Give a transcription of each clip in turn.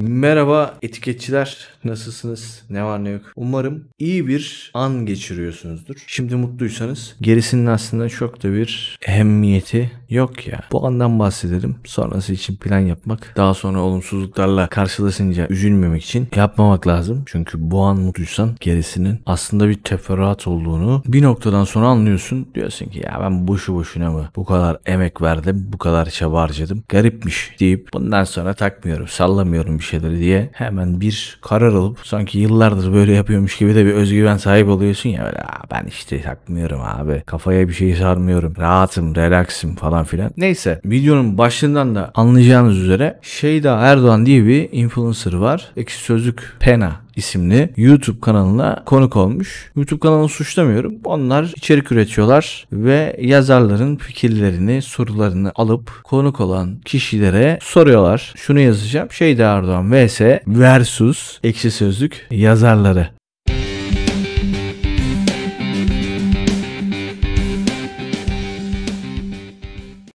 Merhaba etiketçiler. Nasılsınız? Ne var ne yok? Umarım iyi bir an geçiriyorsunuzdur. Şimdi mutluysanız gerisinin aslında çok da bir ehemmiyeti yok ya. Bu andan bahsedelim. Sonrası için plan yapmak. Daha sonra olumsuzluklarla karşılaşınca üzülmemek için yapmamak lazım. Çünkü bu an mutluysan gerisinin aslında bir teferruat olduğunu bir noktadan sonra anlıyorsun. Diyorsun ki ya ben boşu boşuna mı bu kadar emek verdim, bu kadar çaba harcadım. Garipmiş deyip bundan sonra takmıyorum, sallamıyorum bir şeyleri diye hemen bir karar alıp sanki yıllardır böyle yapıyormuş gibi de bir özgüven sahip oluyorsun ya böyle "Aa, ben işte takmıyorum abi kafaya bir şey sarmıyorum rahatım relaxım falan filan. Neyse videonun başlığından da anlayacağınız üzere Şeyda Erdoğan diye bir influencer var. Ekşi Sözlük Pena isimli YouTube kanalına konuk olmuş. YouTube kanalını suçlamıyorum. Onlar içerik üretiyorlar ve yazarların fikirlerini, sorularını alıp konuk olan kişilere soruyorlar. Şunu yazacağım. Şeyda Erdoğan vs versus Ekşi Sözlük yazarları.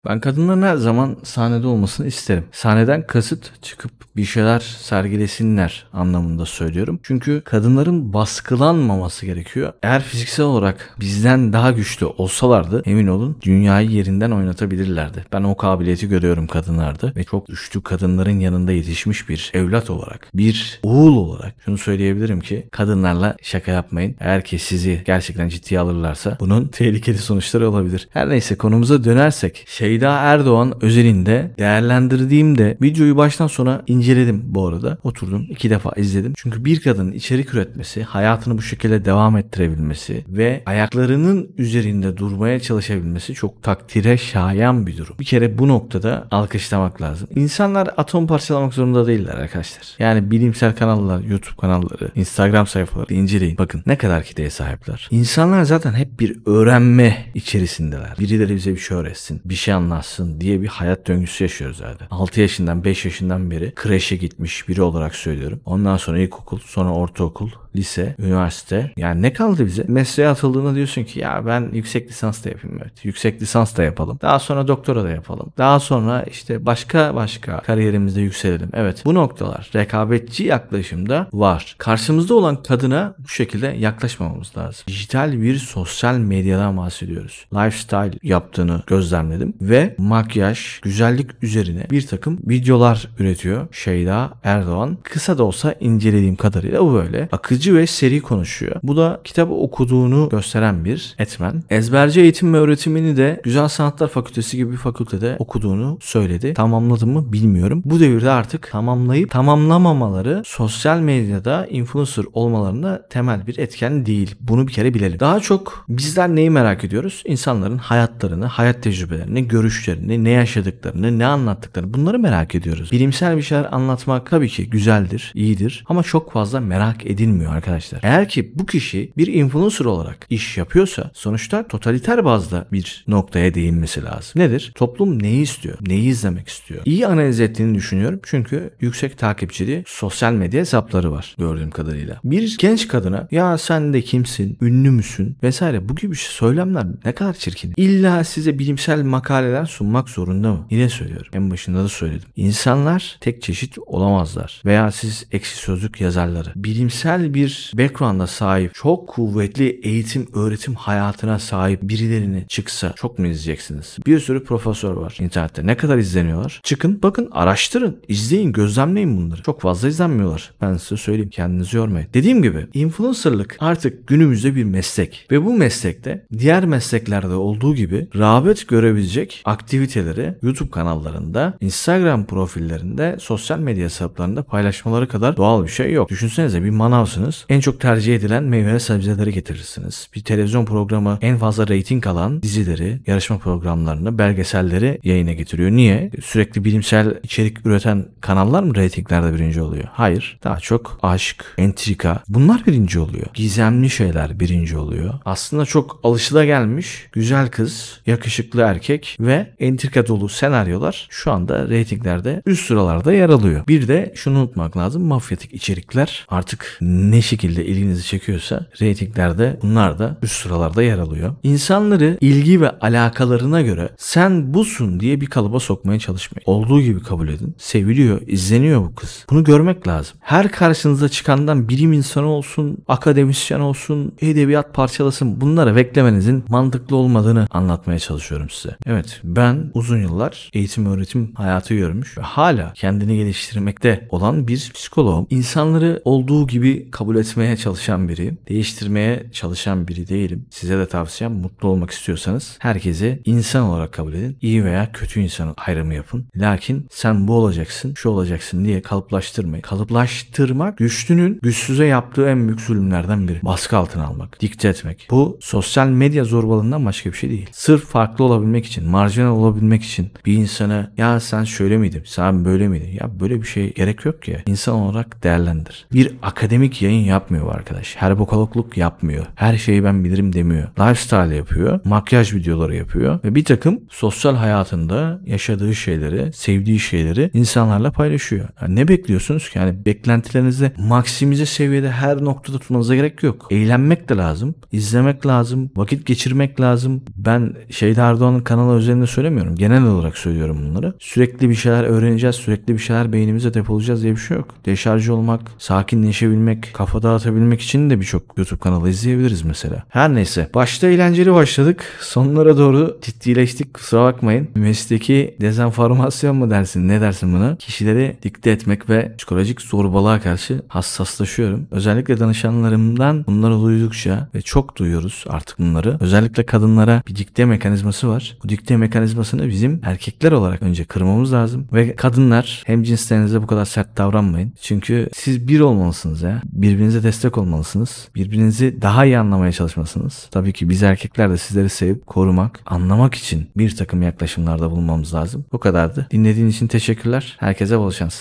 Ben kadınların her zaman sahnede olmasını isterim. Sahneden kasıt çıkıp bir şeyler sergilesinler anlamında söylüyorum. Çünkü kadınların baskılanmaması gerekiyor. Eğer fiziksel olarak bizden daha güçlü olsalardı emin olun dünyayı yerinden oynatabilirlerdi. Ben o kabiliyeti görüyorum kadınlarda ve çok güçlü kadınların yanında yetişmiş bir evlat olarak, bir oğul olarak şunu söyleyebilirim ki kadınlarla şaka yapmayın. Eğer ki sizi gerçekten ciddiye alırlarsa bunun tehlikeli sonuçları olabilir. Her neyse konumuza dönersek Şeyda Erdoğan özelinde değerlendirdiğimde videoyu baştan sona inceledim bu arada. Oturdum iki defa izledim. Çünkü bir kadının içerik üretmesi, hayatını bu şekilde devam ettirebilmesi ve ayaklarının üzerinde durmaya çalışabilmesi çok takdire şayan bir durum. Bir kere bu noktada alkışlamak lazım. İnsanlar atom parçalamak zorunda değiller arkadaşlar. Yani bilimsel kanallar, YouTube kanalları, Instagram sayfaları inceleyin. Bakın ne kadar kitleye sahipler. İnsanlar zaten hep bir öğrenme içerisindeler. Birileri bize bir şey öğretsin, bir şey anlatsın diye bir hayat döngüsü yaşıyoruz zaten. 6 yaşından 5 yaşından beri kreşe gitmiş biri olarak söylüyorum. Ondan sonra ilkokul, sonra ortaokul, lise, üniversite. Yani ne kaldı bize? Mesleğe atıldığında diyorsun ki ya ben yüksek lisans da yapayım evet. Yüksek lisans da yapalım. Daha sonra doktora da yapalım. Daha sonra işte başka başka kariyerimizde yükselelim. Evet bu noktalar rekabetçi yaklaşımda var. Karşımızda olan kadına bu şekilde yaklaşmamamız lazım. Dijital bir sosyal medyadan bahsediyoruz. Lifestyle yaptığını gözlemledim ve makyaj, güzellik üzerine bir takım videolar üretiyor Şeyda Erdoğan. Kısa da olsa incelediğim kadarıyla bu böyle. Akıcı ve seri konuşuyor. Bu da kitabı okuduğunu gösteren bir etmen. Ezberci eğitim ve öğretimini de Güzel Sanatlar Fakültesi gibi bir fakültede okuduğunu söyledi. Tamamladı mı bilmiyorum. Bu devirde artık tamamlayıp tamamlamamaları sosyal medyada influencer olmalarında temel bir etken değil. Bunu bir kere bilelim. Daha çok bizler neyi merak ediyoruz? İnsanların hayatlarını, hayat tecrübelerini, görüşlerini, ne yaşadıklarını, ne anlattıklarını bunları merak ediyoruz. Bilimsel bir şeyler anlatmak tabii ki güzeldir, iyidir ama çok fazla merak edilmiyor arkadaşlar. Eğer ki bu kişi bir influencer olarak iş yapıyorsa sonuçta totaliter bazda bir noktaya değinmesi lazım. Nedir? Toplum neyi istiyor? Neyi izlemek istiyor? İyi analiz ettiğini düşünüyorum çünkü yüksek takipçili sosyal medya hesapları var gördüğüm kadarıyla. Bir genç kadına ya sen de kimsin, ünlü müsün vesaire bu gibi söylemler ne kadar çirkin. İlla size bilimsel makaleler sunmak zorunda mı? Yine söylüyorum. En başında da söyledim. İnsanlar tek çeşit olamazlar. Veya siz eksi sözlük yazarları. Bilimsel bir background'a sahip, çok kuvvetli eğitim, öğretim hayatına sahip birilerini çıksa çok mu izleyeceksiniz? Bir sürü profesör var internette. Ne kadar izleniyorlar? Çıkın, bakın, araştırın, izleyin, gözlemleyin bunları. Çok fazla izlenmiyorlar. Ben size söyleyeyim. Kendinizi yormayın. Dediğim gibi influencerlık artık günümüzde bir meslek. Ve bu meslekte diğer mesleklerde olduğu gibi rağbet görebilecek aktiviteleri YouTube kanallarında, Instagram profillerinde, sosyal medya hesaplarında paylaşmaları kadar doğal bir şey yok. Düşünsenize bir manavsınız. En çok tercih edilen meyve ve sebzeleri getirirsiniz. Bir televizyon programı en fazla reyting alan dizileri, yarışma programlarını, belgeselleri yayına getiriyor. Niye? Sürekli bilimsel içerik üreten kanallar mı reytinglerde birinci oluyor? Hayır. Daha çok aşk, entrika bunlar birinci oluyor. Gizemli şeyler birinci oluyor. Aslında çok alışılagelmiş güzel kız, yakışıklı erkek ve entrika dolu senaryolar şu anda reytinglerde üst sıralarda yer alıyor. Bir de şunu unutmak lazım. Mafyatik içerikler artık ne şekilde ilginizi çekiyorsa reytinglerde bunlar da üst sıralarda yer alıyor. İnsanları ilgi ve alakalarına göre sen busun diye bir kalıba sokmaya çalışmayın. Olduğu gibi kabul edin. Seviliyor, izleniyor bu kız. Bunu görmek lazım. Her karşınıza çıkandan bilim insanı olsun, akademisyen olsun, edebiyat parçalasın bunları beklemenizin mantıklı olmadığını anlatmaya çalışıyorum size. Evet ben uzun yıllar eğitim öğretim hayatı görmüş ve hala kendini geliştirmekte olan bir psikoloğum. İnsanları olduğu gibi kabul etmeye çalışan biri, değiştirmeye çalışan biri değilim. Size de tavsiyem mutlu olmak istiyorsanız herkese insan olarak kabul edin. İyi veya kötü insan ayrımı yapın. Lakin sen bu olacaksın, şu olacaksın diye kalıplaştırmayın. Kalıplaştırmak güçlünün güçsüze yaptığı en büyük zulümlerden biri. Baskı altına almak, dikte etmek. Bu sosyal medya zorbalığından başka bir şey değil. Sırf farklı olabilmek için, marjinal olabilmek için bir insana ya sen şöyle miydin, sen böyle miydin? Ya böyle bir şey gerek yok ki. İnsan olarak değerlendir. Bir akademik yayın yapmıyor bu arkadaş. Herbokologluk yapmıyor. Her şeyi ben bilirim demiyor. Lifestyle yapıyor. Makyaj videoları yapıyor. Ve bir takım sosyal hayatında yaşadığı şeyleri, sevdiği şeyleri insanlarla paylaşıyor. Yani ne bekliyorsunuz ki? Yani beklentilerinizi maksimize seviyede her noktada tutmanıza gerek yok. Eğlenmek de lazım. izlemek lazım. Vakit geçirmek lazım. Ben Şeyda Erdoğan'ın kanalı üzerinde söylemiyorum. Genel olarak söylüyorum bunları. Sürekli bir şeyler öğreneceğiz. Sürekli bir şeyler beynimize depolayacağız diye bir şey yok. Deşarj olmak, sakinleşebilmek, kafa dağıtabilmek için de birçok YouTube kanalı izleyebiliriz mesela. Her neyse. Başta eğlenceli başladık. Sonlara doğru ciddileştik. Kusura bakmayın. Mesleki dezenformasyon mu dersin? Ne dersin buna? Kişileri dikte etmek ve psikolojik zorbalığa karşı hassaslaşıyorum. Özellikle danışanlarımdan bunları duydukça ve çok duyuyoruz artık bunları. Özellikle kadınlara bir dikte mekanizması var. Bu dikte mekanizmasını bizim erkekler olarak önce kırmamız lazım. Ve kadınlar hem cinslerinize bu kadar sert davranmayın. Çünkü siz bir olmalısınız ya. Birbirinize destek olmalısınız. Birbirinizi daha iyi anlamaya çalışmalısınız. Tabii ki biz erkekler de sizleri sevip korumak, anlamak için bir takım yaklaşımlarda bulunmamız lazım. Bu kadardı. Dinlediğin için teşekkürler. Herkese bol şans.